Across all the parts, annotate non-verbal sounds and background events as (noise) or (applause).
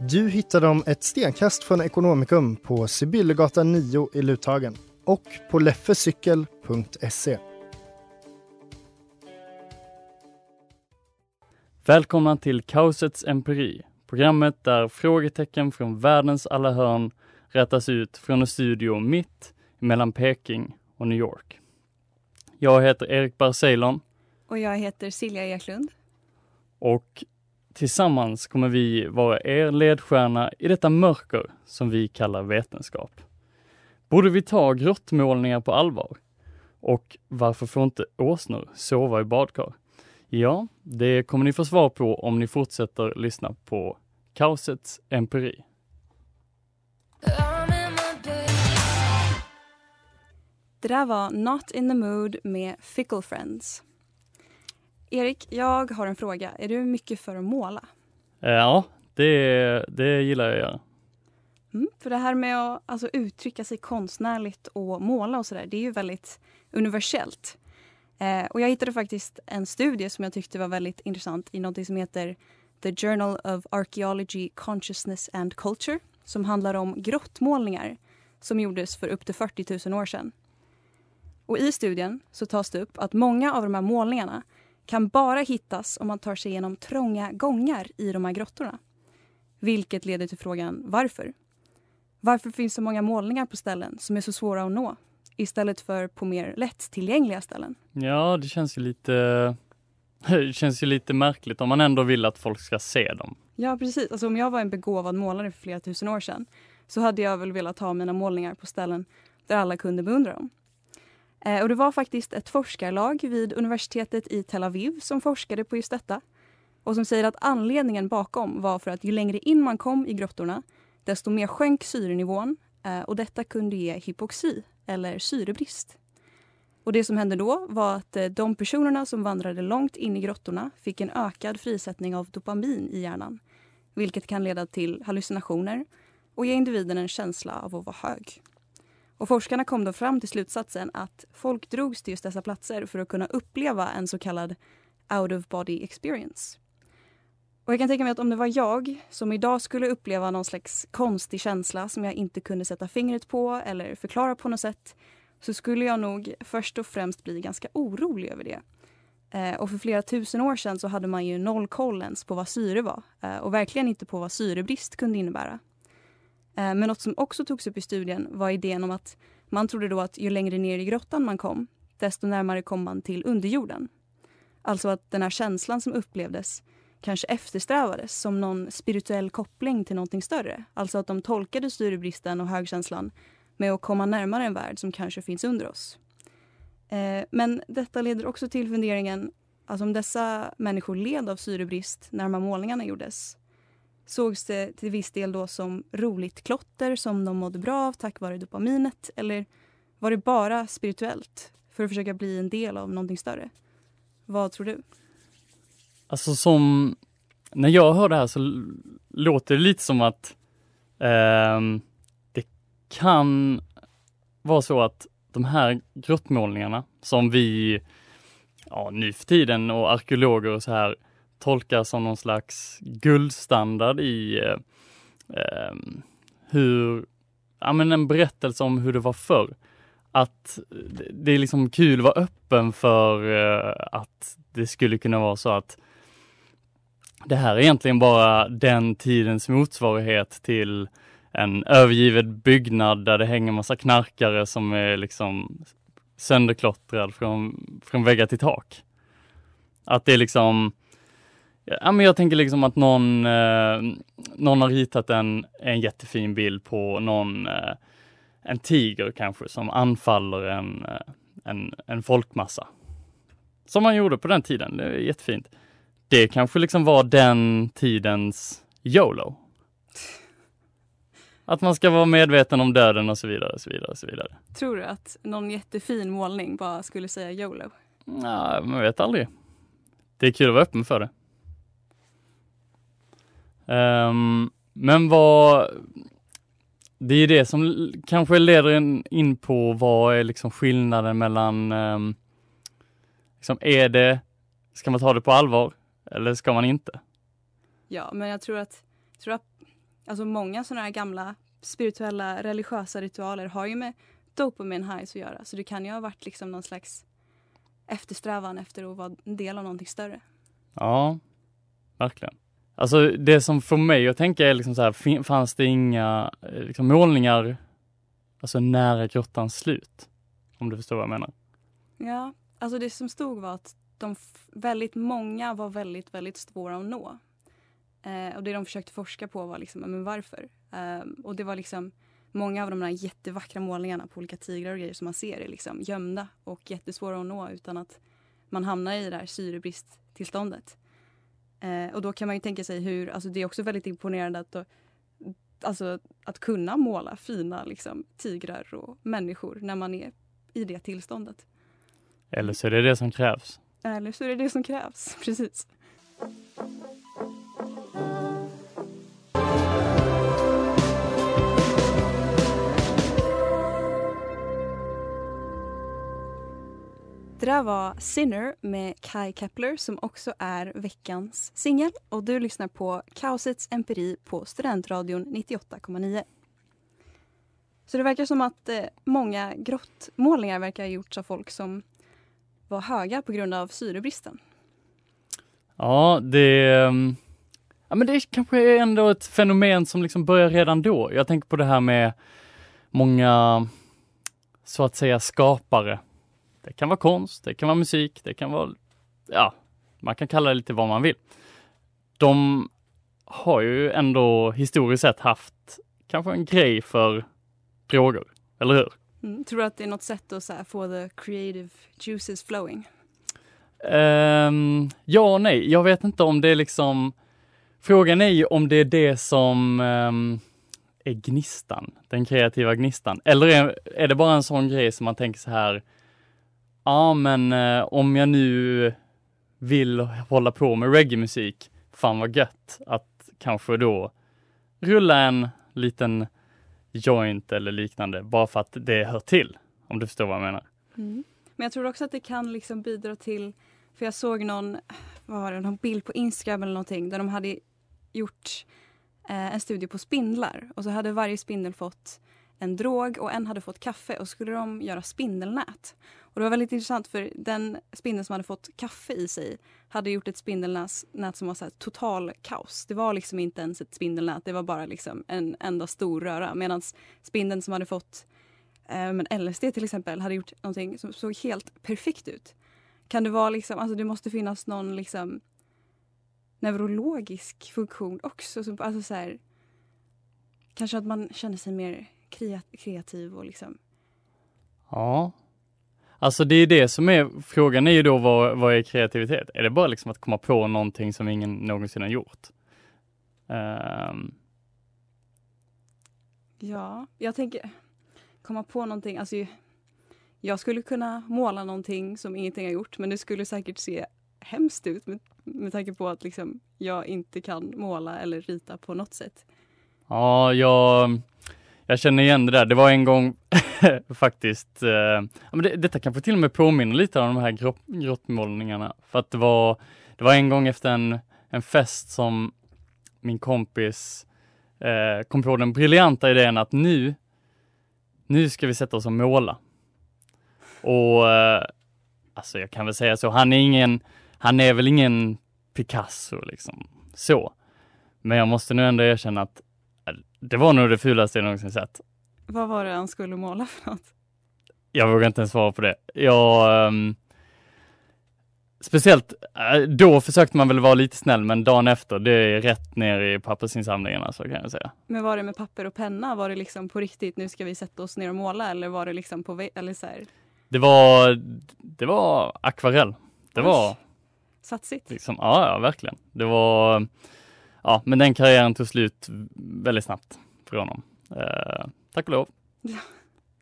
Du hittar dem ett stenkast från Ekonomikum på Sibyllegatan 9 i Luthagen och på leffecykel.se. Välkomna till Kaosets empiri, programmet där frågetecken från världens alla hörn rätas ut från en studio mitt mellan Peking och New York. Jag heter Erik Barceylon. Och jag heter Silja Eklund. Och tillsammans kommer vi vara er ledstjärna i detta mörker som vi kallar vetenskap. Borde vi ta grottmålningar på allvar? Och varför får inte åsnor sova i badkar? Ja, det kommer ni få svar på om ni fortsätter lyssna på Kaosets empiri. Det där var Not in the mood med Fickle Friends. Erik, jag har en fråga. Är du mycket för att måla? Ja, det, det gillar jag att göra. Mm, för det här med att alltså, uttrycka sig konstnärligt och måla och sådär, det är ju väldigt universellt. Eh, och jag hittade faktiskt en studie som jag tyckte var väldigt intressant i något som heter The Journal of Archaeology, Consciousness and Culture som handlar om grottmålningar som gjordes för upp till 40 000 år sedan. Och I studien så tas det upp att många av de här målningarna kan bara hittas om man tar sig igenom trånga gångar i de här grottorna. Vilket leder till frågan varför. Varför finns så många målningar på ställen som är så svåra att nå istället för på mer lättillgängliga ställen? Ja, det känns ju lite (laughs) det känns ju lite märkligt om man ändå vill att folk ska se dem. Ja, precis. Alltså, om jag var en begåvad målare för flera tusen år sedan så hade jag väl velat ha mina målningar på ställen där alla kunde beundra dem. Eh, och det var faktiskt ett forskarlag vid universitetet i Tel Aviv som forskade på just detta och som säger att anledningen bakom var för att ju längre in man kom i grottorna desto mer sjönk syrenivån eh, och detta kunde ge hypoxi eller syrebrist. Och det som hände då var att eh, de personerna som vandrade långt in i grottorna fick en ökad frisättning av dopamin i hjärnan vilket kan leda till hallucinationer och ge individen en känsla av att vara hög. Och forskarna kom då fram till slutsatsen att folk drogs till just dessa platser för att kunna uppleva en så kallad out of body experience. Och jag kan tänka mig att om det var jag som idag skulle uppleva någon slags konstig känsla som jag inte kunde sätta fingret på eller förklara på något sätt så skulle jag nog först och främst bli ganska orolig över det. Eh, och för flera tusen år sedan så hade man ju noll koll ens på vad syre var eh, och verkligen inte på vad syrebrist kunde innebära. Eh, men något som också togs upp i studien var idén om att man trodde då att ju längre ner i grottan man kom, desto närmare kom man till underjorden. Alltså att den här känslan som upplevdes kanske eftersträvades som någon spirituell koppling till någonting större. Alltså att de tolkade syrebristen och högkänslan med att komma närmare en värld som kanske finns under oss. Eh, men detta leder också till funderingen, alltså om dessa människor led av syrebrist när de här målningarna gjordes, sågs det till viss del då som roligt klotter som de mådde bra av tack vare dopaminet? Eller var det bara spirituellt för att försöka bli en del av någonting större? Vad tror du? Alltså som, när jag hör det här så låter det lite som att eh, det kan vara så att de här grottmålningarna som vi ja, nu för tiden och arkeologer och så här tolkas som någon slags guldstandard i eh, eh, hur, ja men en berättelse om hur det var förr. Att det är liksom kul att vara öppen för eh, att det skulle kunna vara så att det här är egentligen bara den tidens motsvarighet till en övergiven byggnad där det hänger massa knarkare som är liksom sönderklottrad från, från väggar till tak. Att det är liksom, ja men jag tänker liksom att någon, eh, någon har ritat en, en jättefin bild på någon, eh, en tiger kanske som anfaller en, eh, en, en folkmassa. Som man gjorde på den tiden, det är jättefint. Det kanske liksom var den tidens YOLO. Att man ska vara medveten om döden och så vidare och så vidare och så vidare. Tror du att någon jättefin målning bara skulle säga YOLO? Nej, man vet aldrig. Det är kul att vara öppen för det. Ehm, men vad... Det är det som kanske leder en in på vad är liksom skillnaden mellan... Um, liksom är det... Ska man ta det på allvar eller ska man inte? Ja, men jag tror att, tror att alltså många sådana här gamla spirituella religiösa ritualer har ju med dopamin highs att göra. Så det kan ju ha varit liksom någon slags eftersträvan efter att vara en del av någonting större. Ja, verkligen. Alltså det som får mig att tänka är liksom så här, fanns det inga eh, liksom, målningar alltså nära grottans slut? Om du förstår vad jag menar. Ja, alltså det som stod var att de väldigt många var väldigt, väldigt svåra att nå. Eh, och det de försökte forska på var liksom, men varför? Eh, och det var liksom många av de här jättevackra målningarna på olika tigrar och grejer som man ser är liksom gömda och jättesvåra att nå utan att man hamnar i det här syrebristtillståndet. Eh, och då kan man ju tänka sig hur, alltså det är också väldigt imponerande att, då, alltså, att kunna måla fina liksom, tigrar och människor när man är i det tillståndet. Eller så är det det som krävs. Eller så är det det som krävs. (laughs) Precis. Det där var Sinner med Kai Kepler som också är veckans singel. Och du lyssnar på Kaosets empiri på Studentradion 98,9. Så det verkar som att eh, många grottmålningar verkar ha gjorts av folk som var höga på grund av syrebristen. Ja, det, ehm, ja, men det är kanske ändå ett fenomen som liksom börjar redan då. Jag tänker på det här med många, så att säga, skapare. Det kan vara konst, det kan vara musik, det kan vara, ja, man kan kalla det lite vad man vill. De har ju ändå historiskt sett haft kanske en grej för droger, eller hur? Mm. Tror du att det är något sätt att så här, få the creative juices flowing? Ehm, ja och nej. Jag vet inte om det är liksom... Frågan är ju om det är det som ehm, är gnistan, den kreativa gnistan. Eller är, är det bara en sån grej som man tänker så här, ja men eh, om jag nu vill hålla på med reggae-musik, fan vad gött att kanske då rulla en liten joint eller liknande, bara för att det hör till. Om du förstår vad jag menar. Mm. Men jag tror också att det kan liksom bidra till, för jag såg någon, vad var det, någon bild på Instagram eller någonting där de hade gjort eh, en studie på spindlar och så hade varje spindel fått en drog och en hade fått kaffe och så skulle de göra spindelnät. Och det var väldigt intressant för den spindeln som hade fått kaffe i sig hade gjort ett spindelnät som var så här total kaos. Det var liksom inte ens ett spindelnät, det var bara liksom en enda stor röra. Medan spindeln som hade fått eh, men LSD till exempel hade gjort någonting som såg helt perfekt ut. Kan det vara liksom, alltså det måste finnas någon liksom neurologisk funktion också. Alltså så här, kanske att man känner sig mer kreativ och liksom Ja. Alltså det är det som är, frågan är ju då vad, vad är kreativitet? Är det bara liksom att komma på någonting som ingen någonsin har gjort? Ehm, Ja, jag tänker komma på någonting. Alltså, jag skulle kunna måla någonting som ingenting har gjort men det skulle säkert se hemskt ut med, med tanke på att liksom, jag inte kan måla eller rita på något sätt. ja, jag, jag känner igen det där. Det var en gång (laughs) faktiskt, eh, men det, detta kanske till och med påminner lite om de här grott, grottmålningarna. För att det var, det var en gång efter en, en fest som min kompis eh, kom på den briljanta idén att nu, nu ska vi sätta oss och måla. Och eh, alltså jag kan väl säga så, han är ingen, han är väl ingen Picasso liksom, så. Men jag måste nu ändå erkänna att det var nog det fulaste jag någonsin sett. Vad var det han skulle måla för något? Jag vågar inte ens svara på det. Jag, ehm, speciellt eh, då försökte man väl vara lite snäll, men dagen efter, det är rätt ner i pappersinsamlingarna så kan jag säga. Men var det med papper och penna? Var det liksom på riktigt, nu ska vi sätta oss ner och måla eller var det liksom på eller så här, Det var, det var akvarell. Det Oj. var satsigt? liksom, ja, ja verkligen. Det var, ja, men den karriären tog slut väldigt snabbt för honom. Eh, tack och lov. Ja.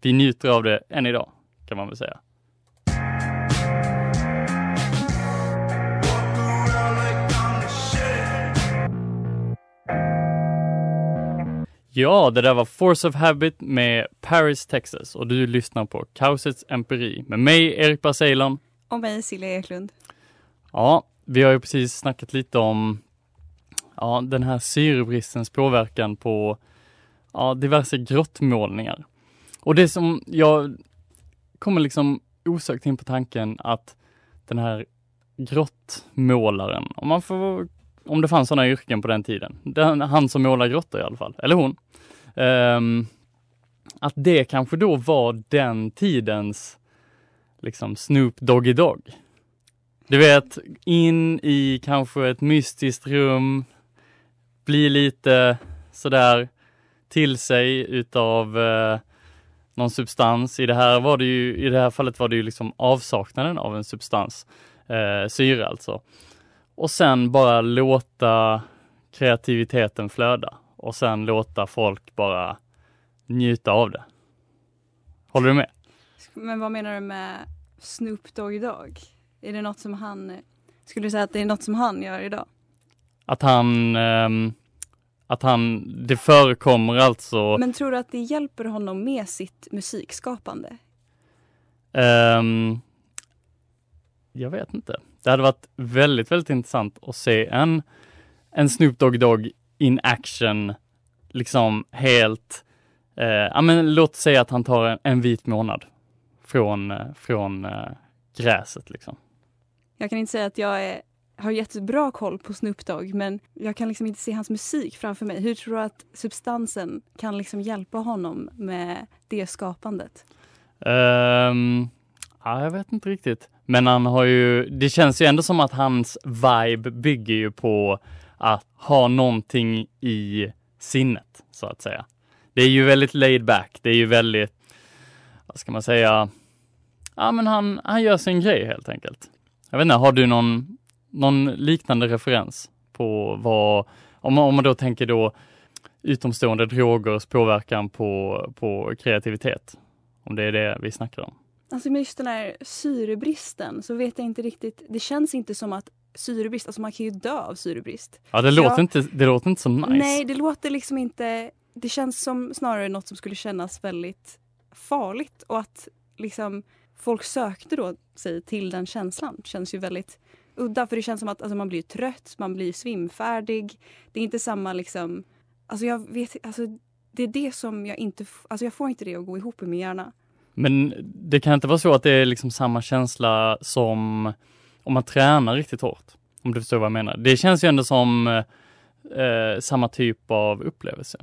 Vi njuter av det än idag, kan man väl säga. Ja, det där var Force of Habit med Paris, Texas och du lyssnar på Kaosets empiri med mig, Erik Barceylon. Och mig Silja Eklund. Ja, vi har ju precis snackat lite om ja, den här syrebristens påverkan på ja, diverse grottmålningar. Och det som jag kommer liksom osökt in på tanken att den här grottmålaren, om man får, om det fanns sådana yrken på den tiden, den, han som målar grottor i alla fall, eller hon, Um, att det kanske då var den tidens liksom Snoop Doggy Dogg. Du vet, in i kanske ett mystiskt rum, bli lite sådär till sig utav eh, någon substans. I det här var det ju, i det här fallet var det ju liksom avsaknaden av en substans, eh, syre alltså. Och sen bara låta kreativiteten flöda och sen låta folk bara njuta av det. Håller du med? Men vad menar du med Snoop Dogg idag? Är det något som han, skulle du säga att det är något som han gör idag? Att han, ehm, att han, det förekommer alltså Men tror du att det hjälper honom med sitt musikskapande? Ehm, jag vet inte. Det hade varit väldigt, väldigt intressant att se en, en Snoop Dogg Dogg in action, liksom helt, eh, ja men låt säga att han tar en, en vit månad från, eh, från eh, gräset liksom. Jag kan inte säga att jag är, har jättebra koll på Snoop Dogg men jag kan liksom inte se hans musik framför mig. Hur tror du att substansen kan liksom hjälpa honom med det skapandet? Um, ja, jag vet inte riktigt. Men han har ju, det känns ju ändå som att hans vibe bygger ju på att ha någonting i sinnet, så att säga. Det är ju väldigt laid back. Det är ju väldigt, vad ska man säga, ja men han, han gör sin grej helt enkelt. Jag vet inte, har du någon, någon liknande referens på vad, om man, om man då tänker då utomstående drogers påverkan på, på kreativitet? Om det är det vi snackar om. Alltså med just den här syrebristen så vet jag inte riktigt. Det känns inte som att syrebrist, alltså man kan ju dö av syrebrist. Ja, det, Så låter, jag- inte, det låter inte som nice. Nej, det låter liksom inte... Det känns som snarare något som skulle kännas väldigt farligt och att liksom folk sökte då sig till den känslan känns ju väldigt udda för det känns som att alltså, man blir trött, man blir svimfärdig. Det är inte samma liksom... Alltså jag vet alltså det är det som jag inte... Alltså jag får inte det att gå ihop i min hjärna. Men det kan inte vara så att det är liksom samma känsla som om man tränar riktigt hårt. Om du förstår vad jag menar. Det känns ju ändå som eh, samma typ av upplevelse.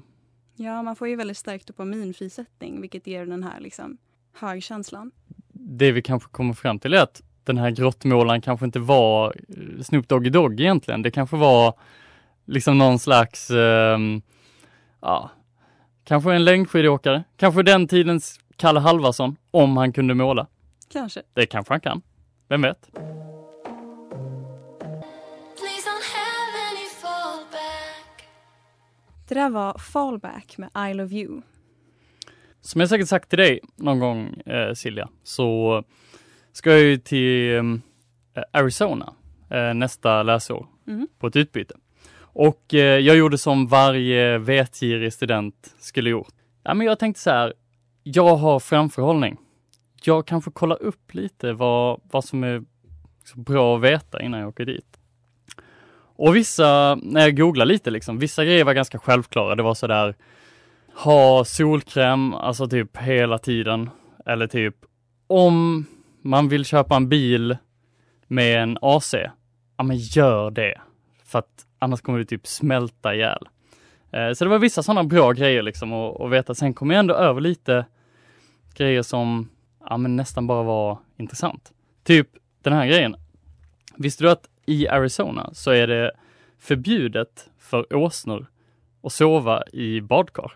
Ja, man får ju väldigt stark dopaminfrisättning vilket ger den här liksom högkänslan. Det vi kanske kommer fram till är att den här grottmålaren kanske inte var eh, Snoop Doggy Dogg egentligen. Det kanske var liksom någon slags, ehm, ja, kanske en längdskidåkare. Kanske den tidens Kalle Halvarsson, om han kunde måla. Kanske. Det kanske han kan. Vem vet? Det där var Fallback med I Love You. Som jag säkert sagt till dig någon gång eh, Silja, så ska jag ju till eh, Arizona eh, nästa läsår Mhm. på ett utbyte. Och eh, jag gjorde som varje vetgirig student skulle gjort. Ja, men jag tänkte så här, jag har framförhållning. Jag kanske kollar upp lite vad, vad som är så bra att veta innan jag åker dit. Och vissa, när jag googlar lite liksom, vissa grejer var ganska självklara. Det var så där, ha solkräm, alltså typ hela tiden. Eller typ, om man vill köpa en bil med en AC, ja men gör det. För att annars kommer du typ smälta ihjäl. Eh, så det var vissa sådana bra grejer liksom och, och veta. Sen kom jag ändå över lite grejer som ja, men nästan bara var intressant. Typ den här grejen. Visste du att i Arizona så är det förbjudet för åsnor att sova i badkar?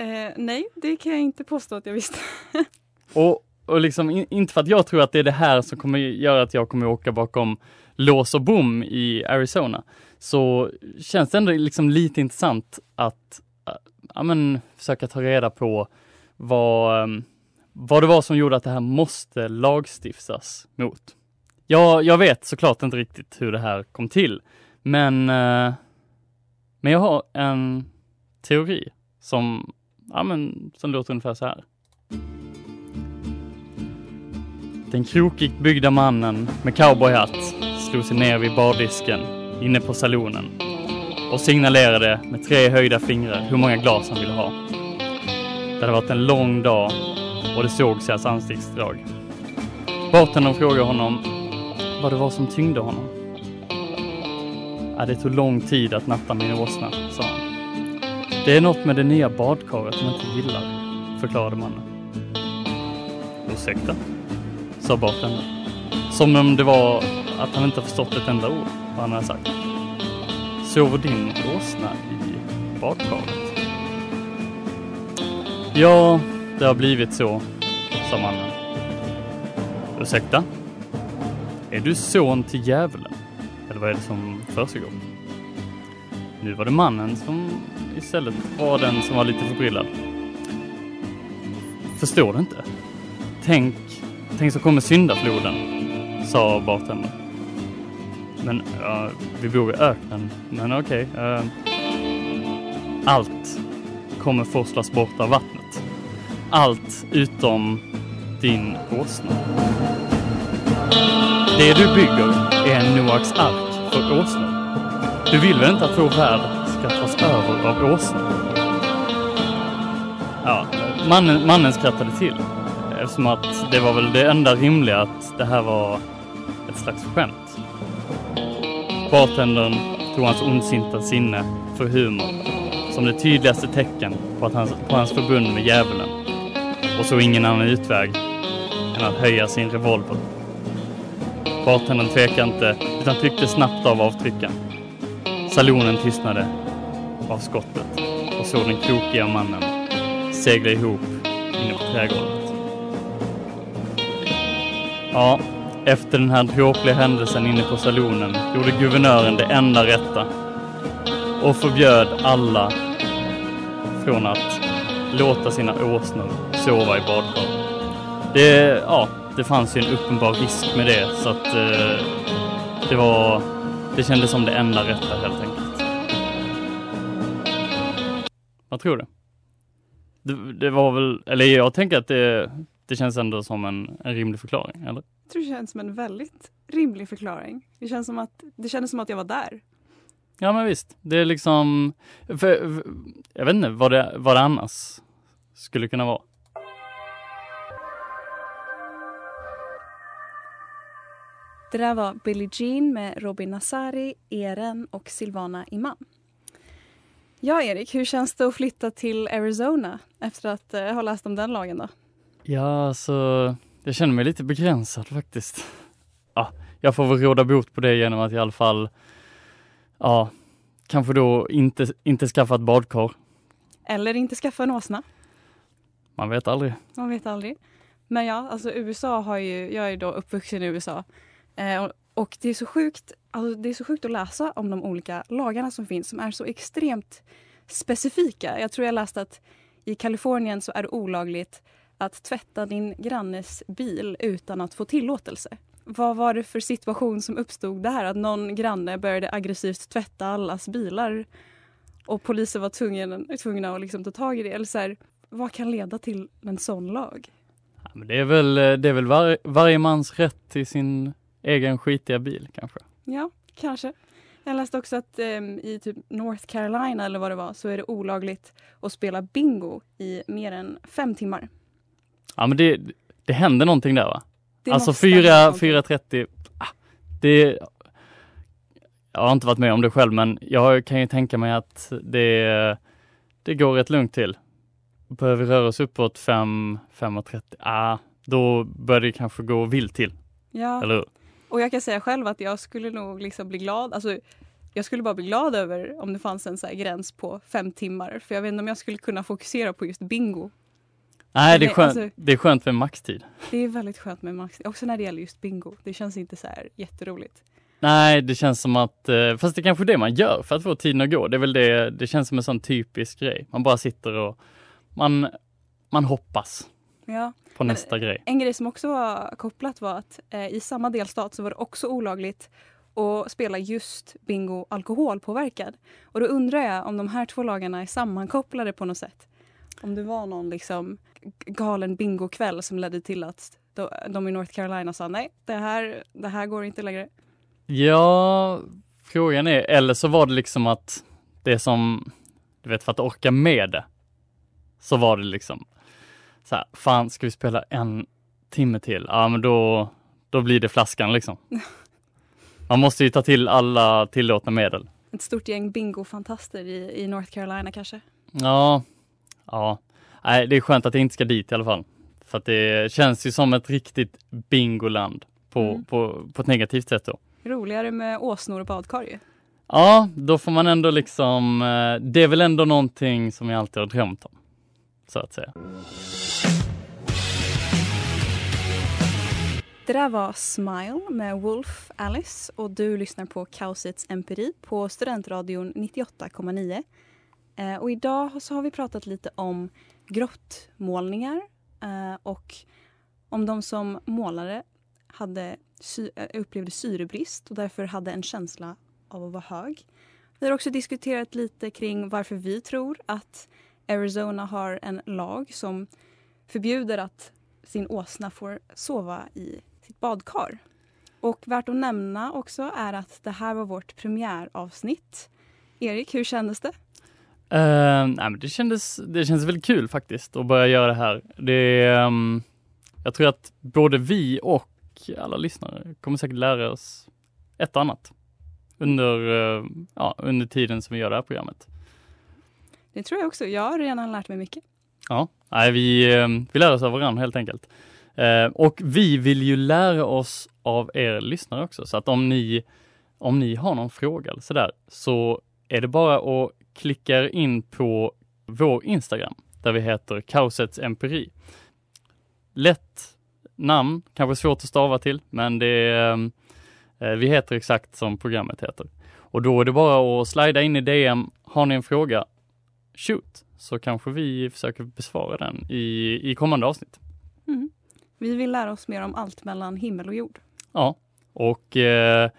Eh, nej, det kan jag inte påstå att jag visste. (laughs) Och, och liksom, in, inte för att jag tror att det är det här som kommer göra att jag kommer åka bakom lås och bom i Arizona, så känns det ändå liksom lite intressant att äh, ja, men, försöka ta reda på vad, ehm, vad det var som gjorde att det här måste lagstiftas mot. Jag, jag vet såklart inte riktigt hur det här kom till, men, äh, men jag har en teori som, ja, men, som låter ungefär så här. Den krokigt byggda mannen med cowboyhatt slog sig ner vid bardisken inne på salonen och signalerade med tre höjda fingrar hur många glas han ville ha. Det hade varit en lång dag och det sågs i hans ansiktsdrag. Bartendern frågade honom vad det var som tyngde honom. Ja, det tog lång tid att natta min åsna, sa han. Det är något med det nya badkaret som inte gillar, förklarade mannen. Ursäkta? sa bartendern. Som om det var att han inte förstått ett enda ord vad han hade sagt. Sover din åsna i badkaret? Ja, det har blivit så, sa mannen. Ursäkta? Är du son till djävulen? Eller vad är det som försiggår? Nu var det mannen som istället var den som var lite förbryllad. Förstår du inte? Tänk Tänk så kommer syndafloden, sa bartendern. Men ja, vi bor i öknen, men okej. eh, allt kommer forslas bort av vattnet. Allt utom din åsna. Det du bygger är en Noaks ark för åsnor. Du vill väl inte att vår värld ska tas över av Åsa. Ja, mannen, mannen skrattade till eftersom att det var väl det enda rimliga att det här var ett slags skämt. Bartendern tog hans ondsinta sinne för humor som det tydligaste tecken på, att hans, på hans förbund med djävulen och såg ingen annan utväg än att höja sin revolver. Bartendern tvekade inte utan tryckte snabbt av avtrycken. Salonen tystnade av skottet och såg den krokiga mannen segla ihop inne på trädgården. Ja, efter den här dråpliga händelsen inne på salonen gjorde guvernören det enda rätta och förbjöd alla från att låta sina åsnor sova i badkar. Det, ja, det fanns ju en uppenbar risk med det så att eh, det var, det kändes som det enda rätta helt enkelt. Vad tror du? Det, det var väl, eller jag tänker att det, det känns ändå som en, en rimlig förklaring, eller? Jag tror det känns som en väldigt rimlig förklaring. Det känns som att, det kändes som att jag var där. Ja men visst, det är liksom, för, för, jag vet inte vad det, vad det annars skulle kunna vara. Det där var Billie Jean med Robin Nasari, Eren och Silvana Imam. Ja, Erik, hur känns det att flytta till Arizona efter att eh, ha läst om den lagen då? Ja, alltså, jag känner mig lite begränsad faktiskt. Ja, jag får väl råda bot på det genom att i alla fall, ja, kanske då inte, inte skaffa ett badkar. Eller inte skaffa en åsna. Man vet aldrig. Man vet aldrig. Men ja, alltså USA har ju, jag är då uppvuxen i USA. Eh, och, och det är så sjukt, alltså det är så sjukt att läsa om de olika lagarna som finns som är så extremt specifika. Jag tror jag läste att i Kalifornien så är det olagligt att tvätta din grannes bil utan att få tillåtelse. Vad var det för situation som uppstod där? Att någon granne började aggressivt tvätta allas bilar och polisen var tvungen, tvungna att liksom ta tag i det. Eller så här, vad kan leda till en sån lag? Ja, men det är väl, eh, det är väl var, varje mans rätt till sin egen skitiga bil kanske. Ja, kanske. Jag läste också att em, i typ North Carolina eller vad det var så är det olagligt att spela bingo i mer än fem timmar. Ja men det, det händer någonting där va? Det alltså måste ha hänt 4, någonting. 4.30, ah, det jag har inte varit med om det själv, men jag kan ju tänka mig att det, det går rätt lugnt till. Börjar vi röra oss uppåt 5, 5.30, ah, då börjar det kanske gå vilt till, Ja, eller hur? Och jag kan säga själv att jag skulle nog liksom bli glad. Alltså, jag skulle bara bli glad över om det fanns en så gräns på fem timmar. För jag vet inte om jag skulle kunna fokusera på just bingo. Nej, det är skönt, alltså- det är skönt med maxtid. Det är väldigt skönt med max. Också när det gäller just bingo. Det känns inte så här jätteroligt. Nej, det känns som att, eh, fast det är kanske är det man gör för att få tiden att gå. Det är väl det, det känns som en sån typisk grej. Man bara sitter och man, man hoppas Ja. på Men- nästa grej. En grej som också var kopplat var att eh, i samma delstat så var det också olagligt att spela just bingo alkoholpåverkad. Och då undrar jag om de här två lagarna är sammankopplade på något sätt. Om det var någon liksom galen bingokväll som ledde till att de i North Carolina sa nej, det här, det här går inte längre. Ja, frågan är, eller så var det liksom att det som, du vet för att orka med det, så var det liksom så här, fan ska vi spela en timme till? Ja men då, då blir det flaskan liksom. (laughs) Man måste ju ta till alla tillåtna medel. Ett stort gäng bingofantaster i, i North Carolina kanske. Ja, ja. Nej, det är skönt att det inte ska dit i alla fall. För att det känns ju som ett riktigt bingoland på, Mm. på, på ett negativt sätt då. Roligare med åsnor och badkar ju. Ja, då får man ändå liksom, eh, det är väl ändå någonting som jag alltid har drömt om. Så att säga. Det där var Smile med Wolf Alice och du lyssnar på Kaosets empiri på Studentradion 98,9. Eh, och idag så har vi pratat lite om grottmålningar eh, och om de som målare hade sy- eh, upplevde syrebrist och därför hade en känsla av att vara hög. Vi har också diskuterat lite kring varför vi tror att Arizona har en lag som förbjuder att sin åsna får sova i sitt badkar. Och värt att nämna också är att det här var vårt premiäravsnitt. Erik, hur kändes det? Uh, nej, men det, kändes, det kändes väldigt kul faktiskt att börja göra det här. Det, um, jag tror att både vi och alla lyssnare kommer säkert lära oss ett och annat under, uh, ja, under tiden som vi gör det här programmet. Det tror jag också. Jag har redan lärt mig mycket. Ja, nej, vi, ehm, vi lär oss av varandra helt enkelt. Eh, och vi vill ju lära oss av er lyssnare också, så att om ni, om ni har någon fråga eller sådär, så är det bara att klicka er in på vår Instagram, där vi heter Kaosets empiri. Lätt namn, kanske svårt att stava till, men det är, vi heter exakt som programmet heter. Och då är det bara att slida in i DM. Har ni en fråga, shoot, så kanske vi försöker besvara den i, i kommande avsnitt. Mm. Vi vill lära oss mer om allt mellan himmel och jord. Ja, och eh,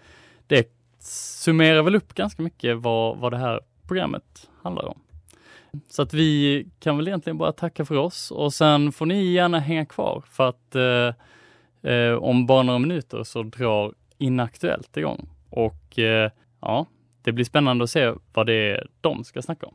det summerar väl upp ganska mycket vad, vad det här programmet handlar om. Så att vi kan väl egentligen bara tacka för oss och sen får ni gärna hänga kvar för att eh, eh, om bara några minuter så drar Inaktuellt igång och eh, ja, det blir spännande att se vad det är de ska snacka om.